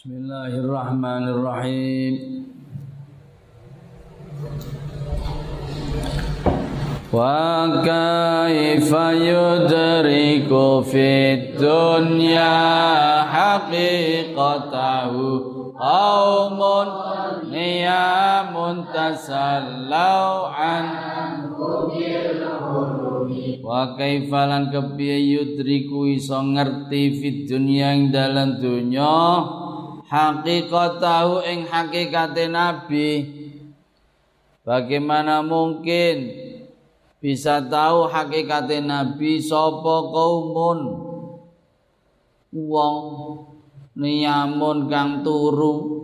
Bismillahirrahmanirrahim. Wa kaifa yudriku fid dunya haqiqatahu qaumun niyamun tasallau an Wa kaifalan kepiye yudriku iso ngerti fid dunya ing dalam dunya hakikatahu ing hakikate nabi. Bagaimana mungkin bisa tahu hakikate nabi sapa kaumun? Wong niyamun kang turu.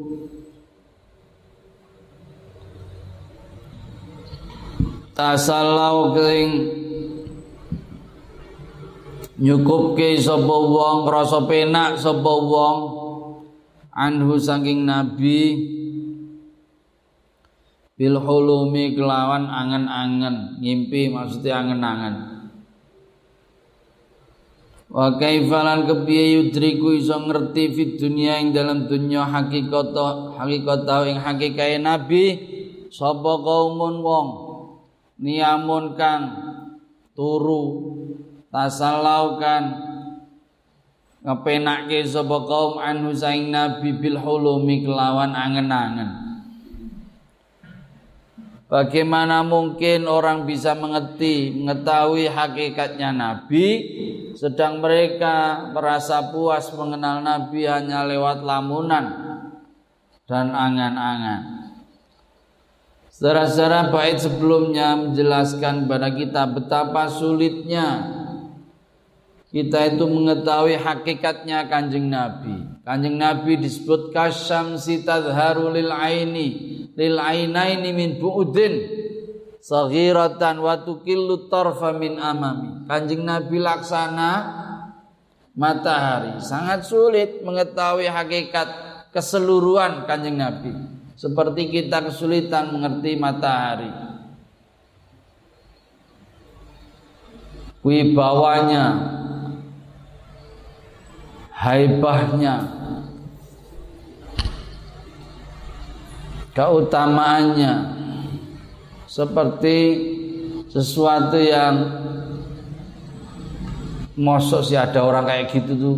Tasallau ing nyukupke sapa wong rasa penak sapa wong anhu saking nabi bil hulumi kelawan angen-angen ngimpi maksudnya angen-angen. Wa kaifalan kepiye yudriku iso ngerti fit dunia ing dalam dunia hakikat hakikat ing hakikae nabi sapa kaumun wong niamun kang turu tasallau ngepenake sapa kaum anhu saing nabi bil hulumi kelawan angen-angen Bagaimana mungkin orang bisa mengerti, mengetahui hakikatnya Nabi, sedang mereka merasa puas mengenal Nabi hanya lewat lamunan dan angan-angan. Saudara-saudara bait sebelumnya menjelaskan kepada kita betapa sulitnya kita itu mengetahui hakikatnya kanjeng Nabi. Kanjeng Nabi disebut kasyam sitadharu lil aini lil ainaini min bu'udin saghiratan wa tukillu tarfa min amami. Kanjeng Nabi laksana matahari. Sangat sulit mengetahui hakikat keseluruhan Kanjeng Nabi. Seperti kita kesulitan mengerti matahari. Wibawanya, haibahnya, keutamaannya seperti sesuatu yang mosok sih ada orang kayak gitu tuh.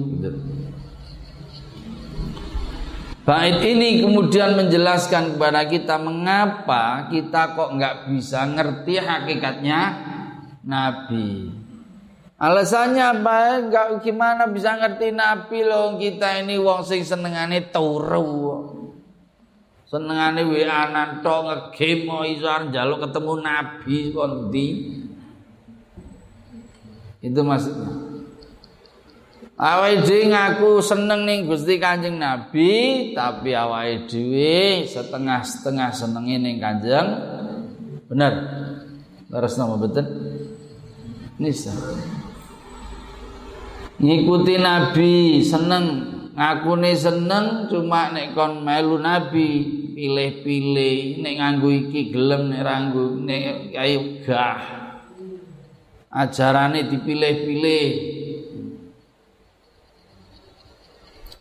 Bait ini kemudian menjelaskan kepada kita mengapa kita kok nggak bisa ngerti hakikatnya Nabi. Alasannya apa? Enggak gimana bisa ngerti Nabi loh. Kita ini wong sing senengane turu. Senengane WA-an tok ngegame iso njaluk ketemu nabi kondi itu maksudnya. Awake dhewe ngaku seneng ning Gusti Kanjeng Nabi tapi awake dhewe setengah-setengah senenge ning Kanjeng. Bener? Terus nama betul nisa ngikuti Nabi seneng. Ngakune seneng cuma nek kon melu nabi pilih-pilih. Nek nganggo iki gelem nek ranggo nek ayo gah. Ajarane dipilih-pilih.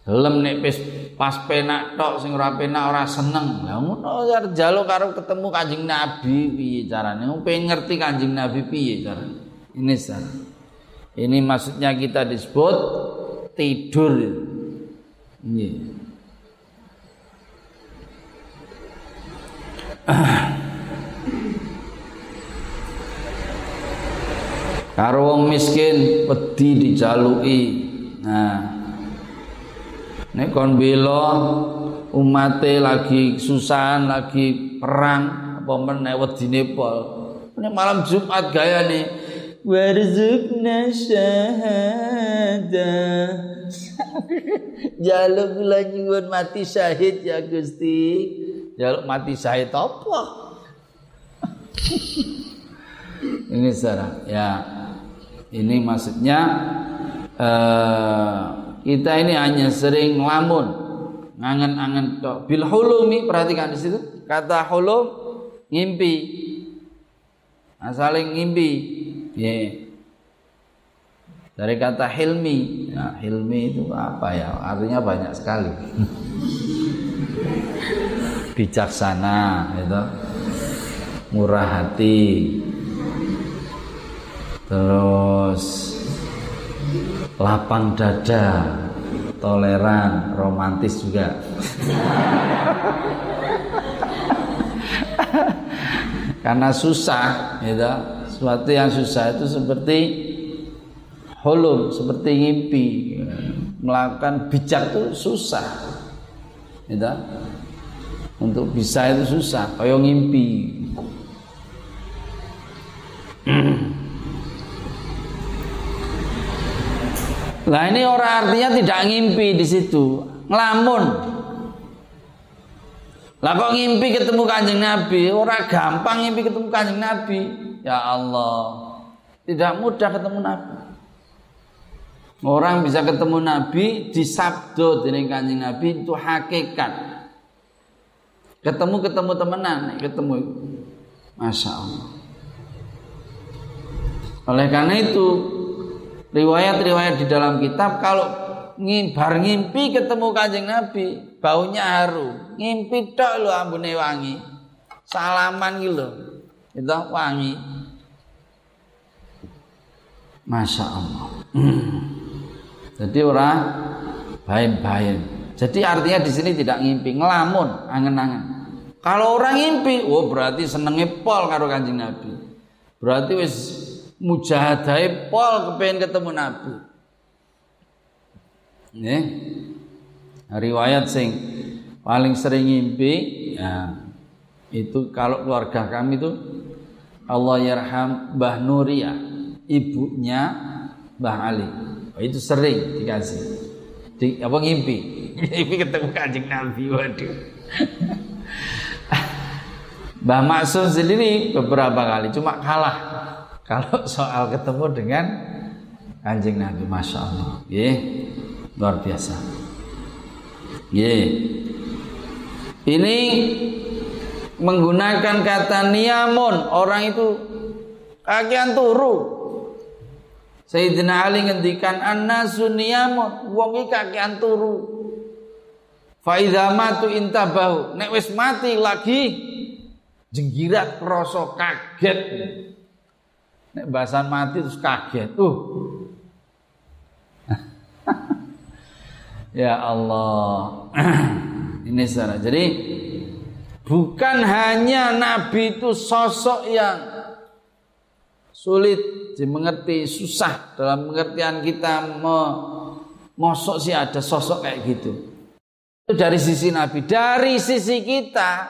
Gelem nek pes, pas penak tok sing ora penak ora seneng. Lha ngono njaluk karo ketemu Kanjeng Nabi piye carane? Pengen ngerti Kanjeng Nabi piye carane? Ini sar ini maksudnya kita disebut tidur Nggih. Karo wong miskin wedi dijaluki. Nah. Nek kon bela umate lagi susahan, lagi perang apa meneh wedine pol. Nek malam Jumat gayane warzukna syahadah Jaluk kula nyuwun mati syahid ya Gusti. Jaluk mati syahid apa? ini saudara, ya. Ini maksudnya uh, kita ini hanya sering lamun ngangen-angen tok. Bil hulumi perhatikan di situ. Kata hulum ngimpi. Nah, saling ngimpi. Yeah. Dari kata hilmi, ya, hilmi itu apa ya? Artinya banyak sekali. Bijaksana, itu murah hati, terus lapang dada, toleran, romantis juga. Karena susah, gitu. Sesuatu yang susah itu seperti holum seperti ngimpi melakukan bijak itu susah gitu. untuk bisa itu susah kayak ngimpi Nah ini orang artinya tidak ngimpi di situ, ngelamun. Lah kok ngimpi ketemu kanjeng Nabi? Orang gampang ngimpi ketemu kanjeng Nabi. Ya Allah, tidak mudah ketemu Nabi. Orang bisa ketemu Nabi di sabdo dengan kanjeng Nabi itu hakikat. Ketemu ketemu temenan, ketemu Masya Allah. Oleh karena itu riwayat-riwayat di dalam kitab kalau bar ngimpi ketemu kanjeng Nabi baunya harum ngimpi tok lo ambune wangi salaman gitu itu wangi Masya Allah Jadi orang bain-bain. Jadi artinya di sini tidak ngimpi, ngelamun, angen-angen. Kalau orang ngimpi, oh berarti senengnya pol karo Kanjeng Nabi. Berarti wis mujahadai pol kepengen ketemu Nabi. Nih. Riwayat sing paling sering ngimpi ya itu kalau keluarga kami itu Allah yarham Mbah Nuria, ibunya Mbah Ali. Oh, itu sering dikasih. Di, apa ngimpi? Ngimpi ketemu kanjeng Nabi. Waduh. Mbah Maksum sendiri beberapa kali cuma kalah kalau soal ketemu dengan kanjeng Nabi Masya Allah yeah. luar biasa yeah. ini menggunakan kata niamun orang itu kakian turu Sayyidina Ali ngendikan annasu niyamun wong iki kakean turu. Fa idza matu intabahu. Nek wis mati lagi jenggirat krasa kaget. Nek bahasan mati terus kaget. Uh. ya Allah. Ini salah. Jadi bukan hanya nabi itu sosok yang sulit dimengerti, susah dalam pengertian kita mosok sih ada sosok kayak gitu. Itu dari sisi Nabi, dari sisi kita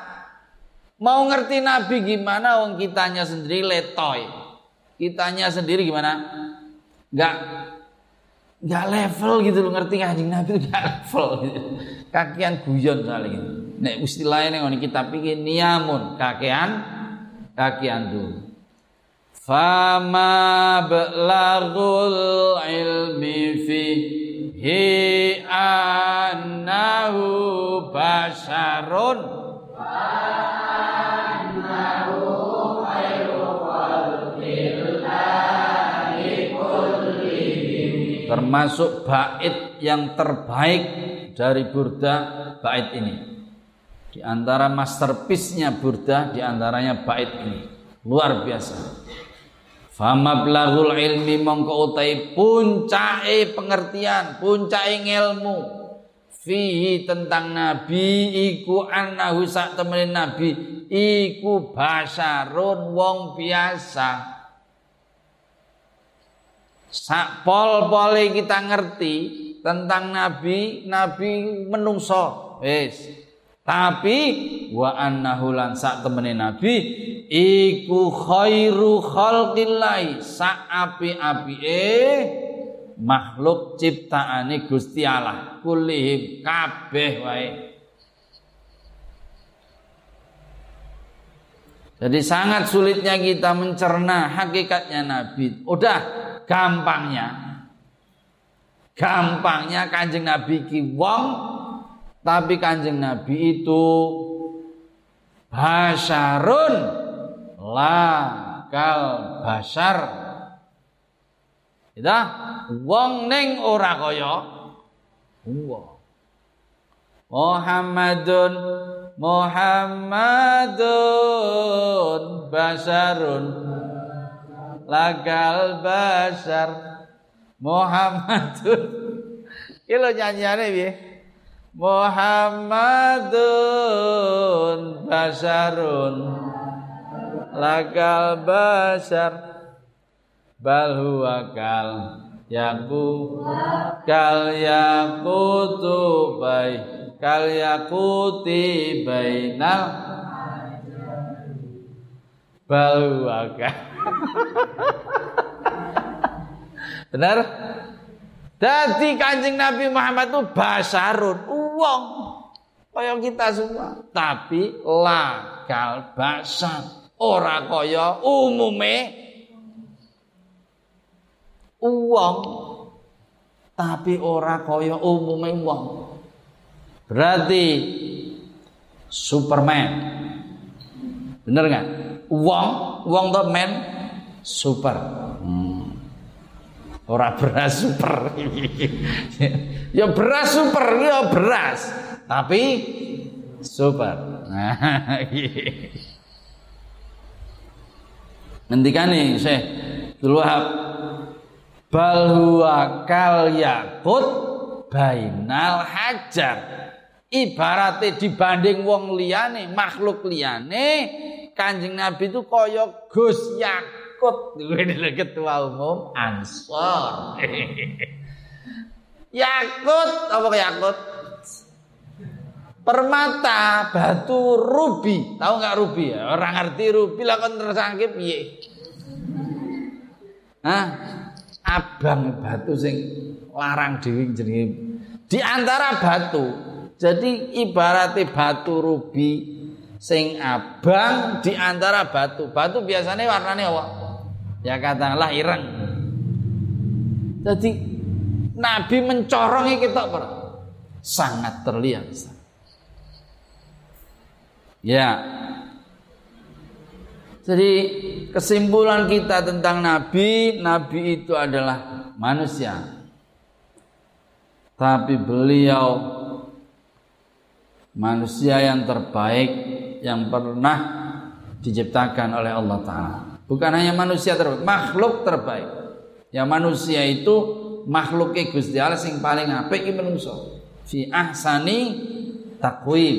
mau ngerti Nabi gimana wong kitanya sendiri letoy. Kitanya sendiri gimana? Enggak enggak level gitu loh ngerti kanjeng Nabi itu enggak level gitu. Kakian guyon kali gitu. Nek istilahnya nih kita pikir niamun kakian kakian tuh. Fama belagul ilmi fihi annahu basharun termasuk bait yang terbaik dari Burda bait ini di antara masterpiece-nya Burda di antaranya bait ini luar biasa Famablaghul ilmi mongko utai puncake pengertian, puncake ilmu fihi tentang nabi iku annahu sak temen nabi iku basarun wong biasa. Sak pol-pole kita ngerti tentang nabi, nabi menungso. Wis. Tapi wa annahu lan sak temene nabi iku khairu khalqillah sak api-apike makhluk ciptaane Gusti Allah kulihim kabeh wae. Jadi sangat sulitnya kita mencerna hakikatnya Nabi. Udah gampangnya. Gampangnya Kanjeng Nabi ki wong tapi kanjeng Nabi itu basarun la kal basar. Itu wong ning ora kaya. Wong Muhammadun Muhammadun basarun. Lagal basar. Muhammadun. Kilo nyanyiane piye Muhammadun basarun lakal basar bal huwa kal yaku. Kal yakutu kal yakuti bainal. Bal Benar? Jadi kanjeng Nabi Muhammad itu basarun, uang kaya kita semua. Tapi lakal basar, ora kaya umume uang. Tapi ora kaya umume uang. Berarti Superman. Bener nggak? Uang, uang tuh man super. Hmm. Orang beras super. ya beras super, ya beras. Tapi super. Ngendikan nih, saya bal huwa kal yakut bainal hajar ibaratnya dibanding wong liyane makhluk liyane kanjeng nabi itu kaya Gus Yakut ini ketua umum Ansor. Yakut. Apa Yakut? Permata batu rubi. Tahu nggak rubi ya? Orang ngerti rubi lah kan tersangkip. Piye Hah? abang batu sing larang dewi jenenge. Di antara batu jadi ibaratnya batu rubi sing abang di antara batu. Batu biasanya warnanya apa? Ya katakanlah ireng. Jadi Nabi mencorongnya kita sangat terlihat. Ya. Jadi kesimpulan kita tentang Nabi, Nabi itu adalah manusia. Tapi beliau manusia yang terbaik yang pernah diciptakan oleh Allah Ta'ala. Bukan hanya manusia terbaik, makhluk terbaik. Ya manusia itu makhluk Gusti Allah sing paling apik iki menungso. Fi ahsani takwim.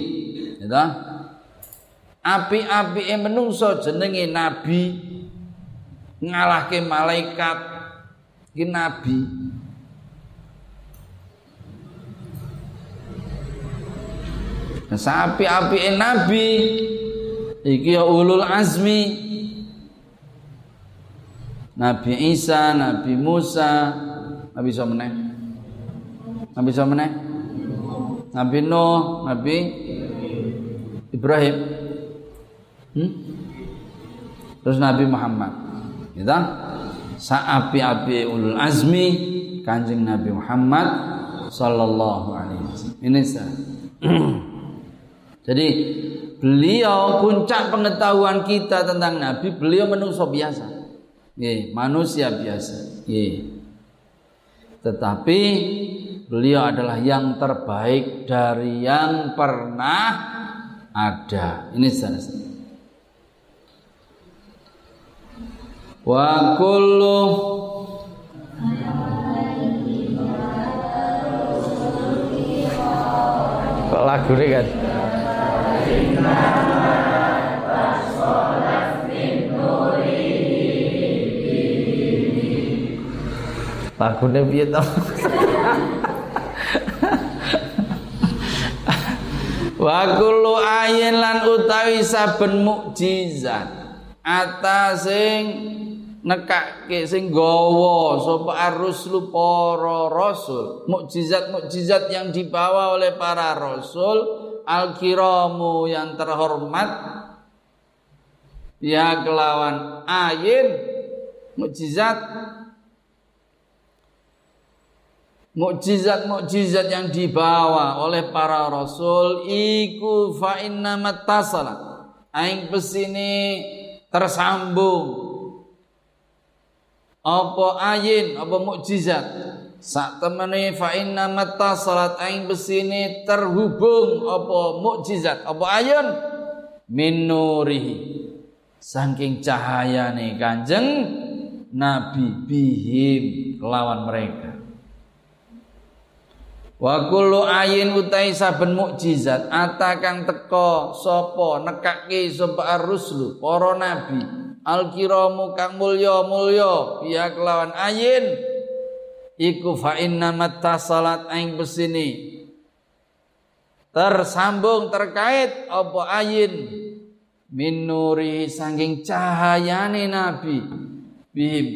Ya Api-api menungso jenenge nabi ngalahke malaikat iki nabi Sapi api nabi iki ya ulul azmi Nabi Isa, Nabi Musa, Nabi Somene, Nabi Somene, Nabi Nuh, Nabi Ibrahim, hmm? terus Nabi Muhammad. Kita saapi-api ulul azmi kanjeng Nabi Muhammad sallallahu alaihi wasallam. Ini saya. Jadi beliau puncak pengetahuan kita tentang Nabi, beliau manusia biasa. Ye, manusia biasa. Ye. Tetapi beliau adalah yang terbaik dari yang pernah ada. Ini sana Wa kullu lagu kan Lagune piye to? Wa kullu ayin lan utawi saben mukjizat. Atasing nekake sing gawa sapa ar-rusulu para rasul. Mukjizat-mukjizat yang dibawa oleh para rasul. Al-kiramu yang terhormat. Ya kelawan ayin mukjizat mukjizat-mukjizat yang dibawa oleh para rasul iku fa inna mattasala aing pesini tersambung. Apa ayin apa mukjizat? Sak temene fa inna mata salat aing besine terhubung apa mukjizat apa ayun min nurihi. Saking cahayane kanjeng nabi bihim kelawan mereka Wa kullu ayin utai saben mukjizat atakang teko sapa nekake sapa ar-ruslu para nabi. Al-kiramu kang mulya mulya biya kelawan ayin. Iku fa inna salat aing besini tersambung terkait apa ayin? Min nuri saking cahayane nabi. Bihim.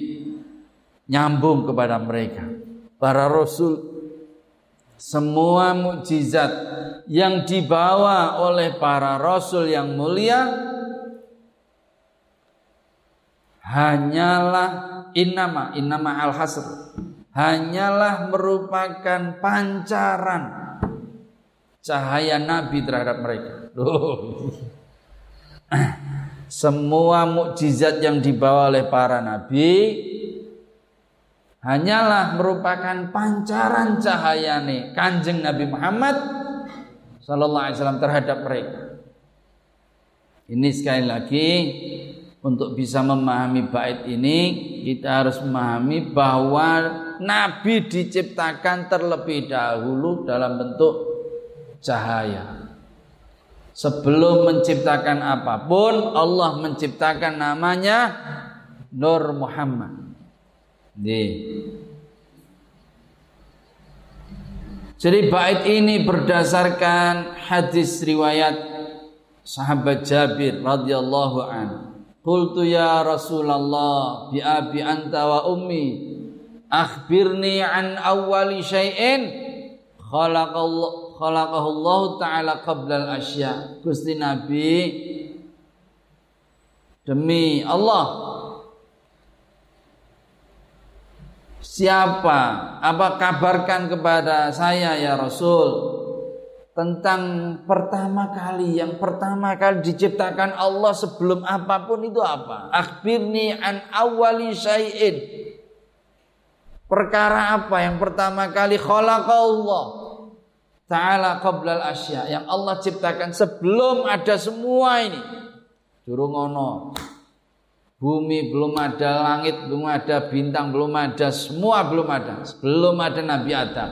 Nyambung kepada mereka. Para rasul semua mukjizat yang dibawa oleh para rasul yang mulia hanyalah innama innama al hasr hanyalah merupakan pancaran cahaya nabi terhadap mereka. Semua mukjizat yang dibawa oleh para nabi hanyalah merupakan pancaran cahaya nih kanjeng Nabi Muhammad Sallallahu Alaihi Wasallam terhadap mereka. Ini sekali lagi untuk bisa memahami bait ini kita harus memahami bahwa Nabi diciptakan terlebih dahulu dalam bentuk cahaya. Sebelum menciptakan apa pun Allah menciptakan namanya Nur Muhammad. Di. Jadi bait ini berdasarkan hadis riwayat sahabat Jabir radhiyallahu an. Qultu ya Rasulullah bi abi anta wa ummi akhbirni an awwali syai'in khalaqallahu khalaqahu Allah taala qabla al-asya. Gusti Nabi demi Allah Siapa? Apa kabarkan kepada saya ya Rasul tentang pertama kali yang pertama kali diciptakan Allah sebelum apa pun itu apa? Akhbirni an awali syai'in. Perkara apa yang pertama kali khalaqallah taala qablal asya yang Allah ciptakan sebelum ada semua ini. Durung ono Bumi belum ada, langit belum ada, bintang belum ada, semua belum ada. Belum ada Nabi Adam.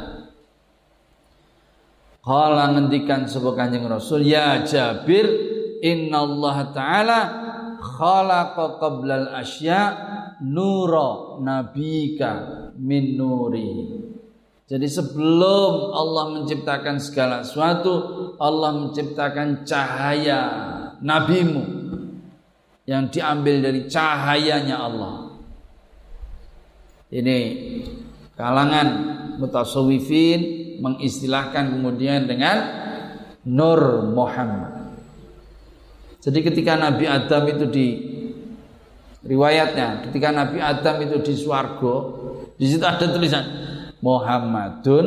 Kala ngendikan sebuah kanjeng Rasul, Ya Jabir, Inna Allah Ta'ala khalaqa qablal asya nura nabika min nuri. Jadi sebelum Allah menciptakan segala sesuatu, Allah menciptakan cahaya nabimu yang diambil dari cahayanya Allah. Ini kalangan mutasawifin mengistilahkan kemudian dengan Nur Muhammad. Jadi ketika Nabi Adam itu di riwayatnya, ketika Nabi Adam itu di swargo, di situ ada tulisan Muhammadun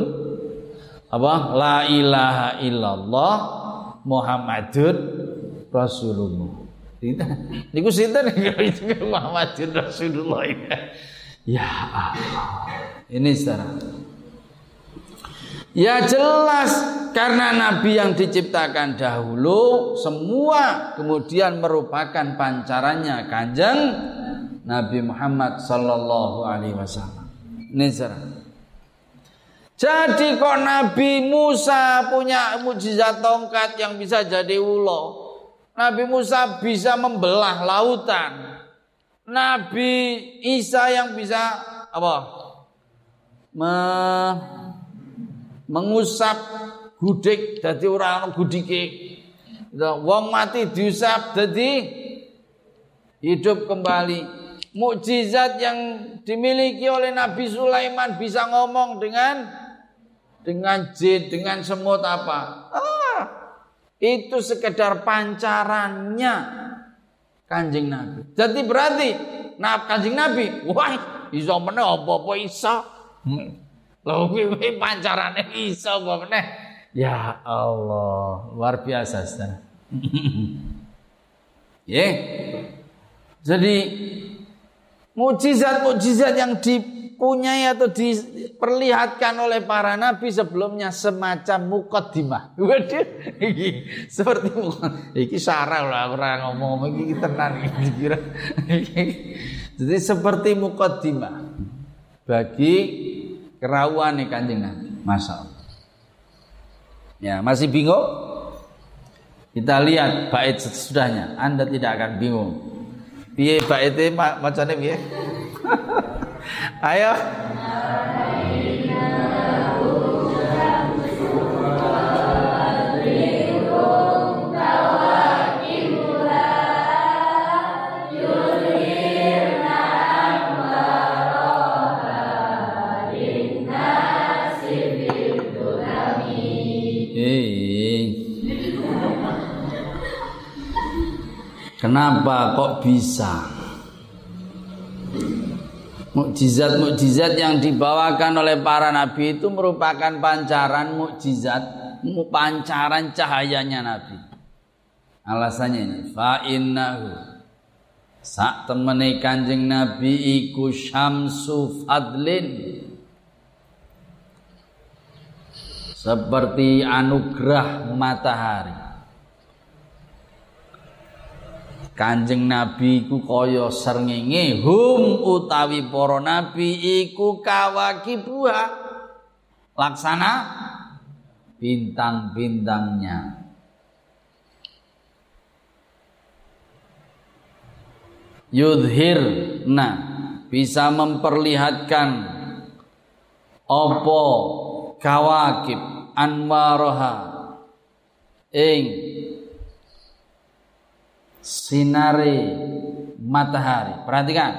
apa? La ilaha illallah Muhammadun Rasulullah. Niku sinten Muhammadin Rasulullah. Ya Allah. Ini saudara. Ya jelas karena nabi yang diciptakan dahulu semua kemudian merupakan pancarannya Kanjeng Nabi Muhammad sallallahu alaihi wasallam. Ini. Jadi kok Nabi Musa punya mujizat tongkat yang bisa jadi ulo? Nabi Musa bisa membelah lautan. Nabi Isa yang bisa apa? Me, mengusap gudik jadi orang gudike. Wong mati diusap jadi hidup kembali. Mukjizat yang dimiliki oleh Nabi Sulaiman bisa ngomong dengan dengan jin, dengan semut apa? Ah, itu sekedar pancarannya kanjeng Nabi. Jadi berarti nah kanjeng Nabi, wah iso meneh apa-apa iso. Lho kuwi pancarane iso apa meneh. Ya Allah, luar biasa Ustaz. yeah. Jadi Mujizat-mujizat yang dipunyai atau diperlihatkan oleh para nabi sebelumnya semacam mukaddimah. Waduh, seperti mukaddimah. Iki sarah lah orang ngomong iki tenan iki kira. Jadi seperti mukaddimah bagi kerawuan Kanjeng Nabi. Ya, masih bingung? Kita lihat bait sesudahnya. Anda tidak akan bingung. Piye baite macane piye? Ayo. Kenapa kok bisa? Mukjizat-mukjizat yang dibawakan oleh para nabi itu merupakan pancaran mukjizat, pancaran cahayanya nabi. Alasannya ini, fa innahu sak temene Kanjeng Nabi iku syamsu fadlin seperti anugerah matahari Kanjeng Nabi iku kaya srengenge hum utawi para nabi iku kawakibuha laksana bintang-bintangnya. Yudhir nah bisa memperlihatkan opo kawakib anwaroha ing sinare matahari. Perhatikan.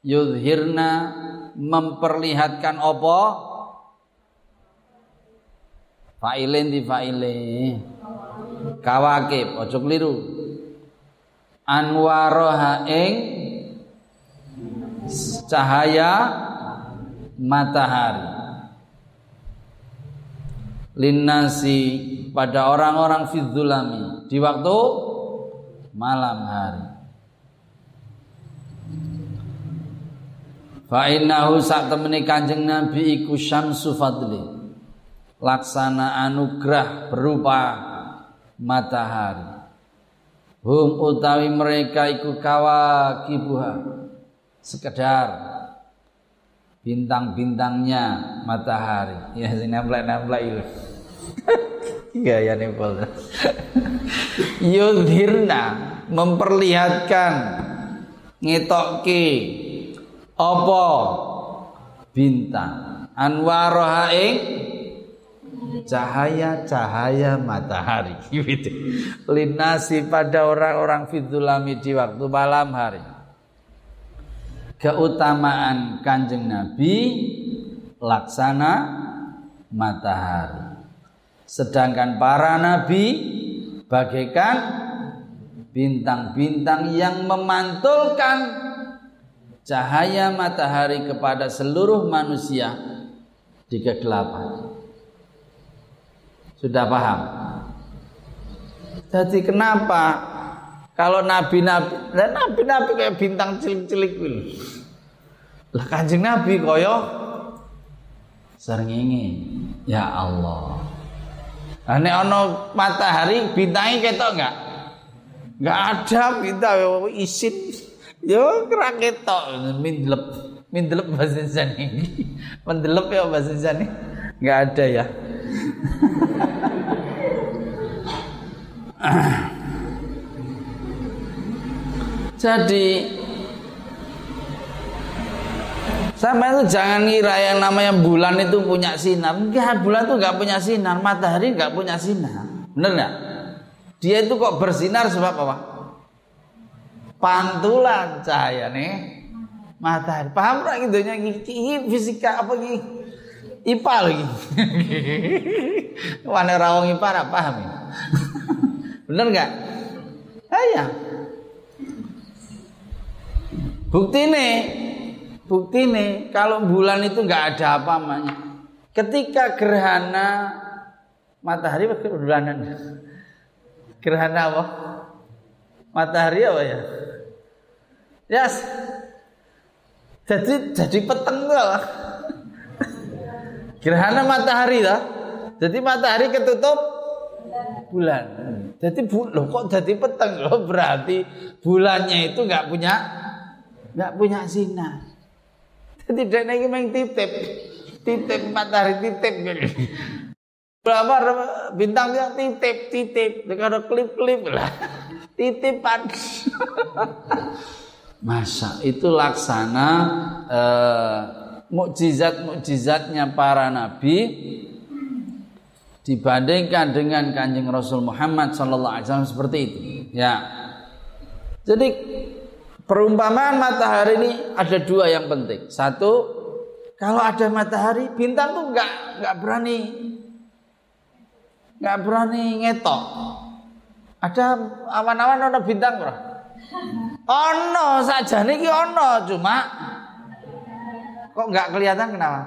Yudhirna memperlihatkan apa? Fa'ilin di fa'ile. Kawakib, ojo keliru. Anwaroha ing cahaya matahari. Linnasi pada orang-orang fidzulami di waktu malam hari. Fa innahu sak temene Kanjeng Nabi iku syamsu fadli. Laksana anugerah berupa matahari. Hum utawi mereka iku kawakibuha. Sekedar bintang-bintangnya matahari. Ya sing nemplek-nemplek itu. Gaya nempel. Yudhirna memperlihatkan ngetokke apa? Bintang. Anwaroha ing cahaya-cahaya matahari. Gitu. linasi pada orang-orang fitulami di waktu malam hari. Keutamaan kanjeng Nabi laksana matahari Sedangkan para nabi bagaikan bintang-bintang yang memantulkan cahaya matahari kepada seluruh manusia di kegelapan. Sudah paham? Jadi kenapa kalau nabi-nabi, dan nabi-nabi kayak bintang cilik-cilik Lah kanjeng nabi koyo serngingi. Ya Allah. Ane ono matahari bintangi ketok enggak? Enggak ada bintang isin. Yo kira ketok mindlep. Mindlep bahasa Indonesia Mendelep ya bahasa Indonesia Enggak ada ya. Jadi Sama itu jangan ngira yang namanya bulan itu punya sinar. Enggak, bulan itu enggak punya sinar, matahari enggak punya sinar. Benar enggak? Dia itu kok bersinar sebab apa? Pantulan cahaya nih matahari. Paham enggak gitu nya ini fisika apa ini? IPA lagi. Wane rawong IPA paham ya? Bener enggak? Ah, iya. Bukti nih Bukti nih kalau bulan itu nggak ada apa namanya. Ketika gerhana matahari bulanan. Gerhana apa? Matahari apa ya? Yes. Jadi jadi peteng lah. Gerhana matahari lah. Jadi matahari ketutup bulan. Jadi bu, loh kok jadi peteng loh berarti bulannya itu nggak punya nggak punya sinar. Dia ini main titip, titip matahari titip. Berapa bintang yang titip, titip, ada klip-klip lah, titipan. Masa itu laksana eh, mukjizat-mukjizatnya para nabi dibandingkan dengan kanjeng Rasul Muhammad Sallallahu Alaihi Wasallam seperti itu. Ya. Jadi perumpamaan matahari ini ada dua yang penting. Satu, kalau ada matahari, bintang tuh nggak nggak berani nggak berani ngetok. Ada awan-awan ada bintang bro. Ono saja nih ono cuma Kok nggak kelihatan kenapa?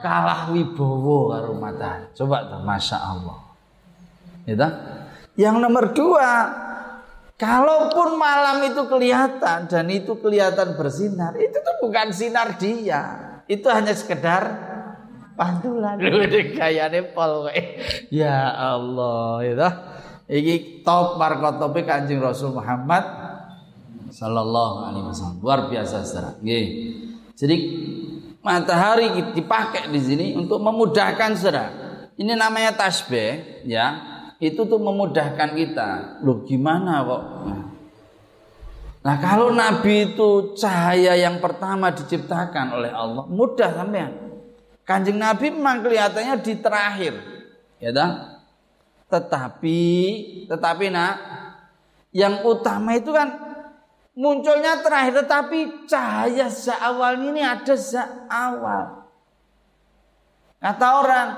Kalah wibowo karo matahari. Coba tuh, masya Allah. Gitu? Yang nomor dua, kalaupun malam itu kelihatan dan itu kelihatan bersinar, itu tuh bukan sinar dia. Itu hanya sekedar pantulan. Gayane pol Ya Allah, gitu. Iki top markotopi Kanjeng Rasul Muhammad sallallahu alaihi wasallam. Luar biasa. Nggih. Jadi matahari dipakai di sini untuk memudahkan saudara. Ini namanya tasbih ya. Itu tuh memudahkan kita. Loh gimana kok? Nah kalau Nabi itu cahaya yang pertama diciptakan oleh Allah mudah sampean. Kanjeng Nabi memang kelihatannya di terakhir, ya dah. Tetapi, tetapi nak, yang utama itu kan munculnya terakhir tetapi cahaya sejak awal ini ada sejak awal. Kata orang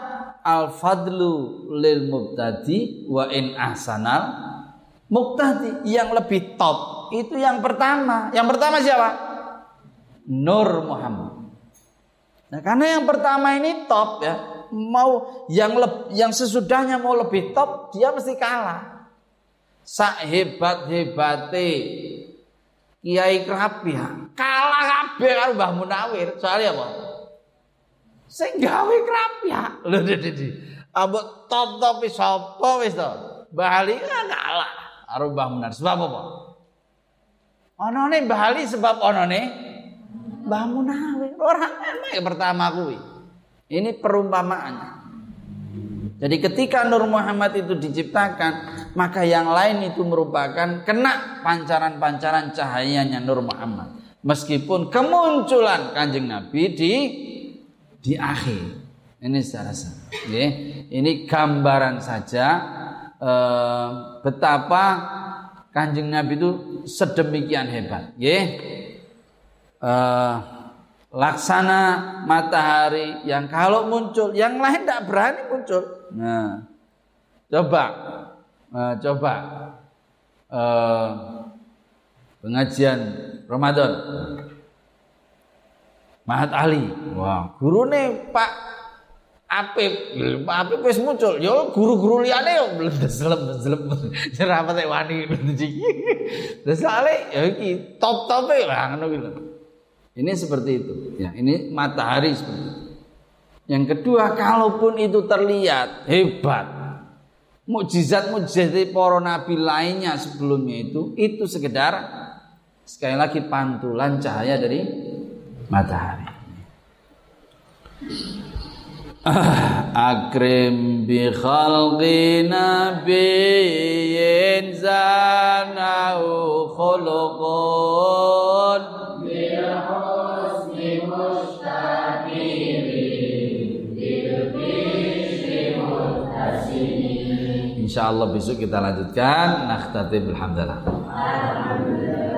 al fadlu lil mubtadi wa in ahsanal mubtadi yang lebih top itu yang pertama. Yang pertama siapa? Nur Muhammad. Nah, karena yang pertama ini top ya, mau yang le, yang sesudahnya mau lebih top dia mesti kalah. Sak hebat hebate Kiai Krapia kalah kabeh karo Mbah Munawir. Soalnya apa? Sing gawe Krapia. Lho dadi. Ambek top-top sapa wis to? Mbah Ali kan kalah karo Mbah Munawir. Sebab apa? Onone Mbah Ali sebab onone Mbah Munawir. Orang emang yang pertama kuwi. Ini perumpamaannya. Jadi ketika Nur Muhammad itu diciptakan, maka yang lain itu merupakan kena pancaran-pancaran cahayanya Nur Muhammad. Meskipun kemunculan Kanjeng Nabi di di akhir. Ini secara ya. Ini gambaran saja eh, betapa Kanjeng Nabi itu sedemikian hebat, ya. Eh, laksana matahari yang kalau muncul, yang lain tidak berani muncul. Nah, coba, uh, coba uh, pengajian Ramadan. Mahat Ali, wah nih Pak Apip, Pak Apip wis muncul. Yo guru-guru liane yo selem. Ora teh wani Terus ale ya iki top-tope lah ngono Ini seperti itu. Ya, ini matahari seperti itu. Yang kedua, kalaupun itu terlihat hebat, mukjizat-mukjizat para nabi lainnya sebelumnya itu itu sekedar sekali lagi pantulan cahaya dari matahari. Akrim bi khalqi nabiyyin zanahu khuluqun bi husni Insya Allah besok kita lanjutkan. Nakhtatim alhamdulillah. Alhamdulillah.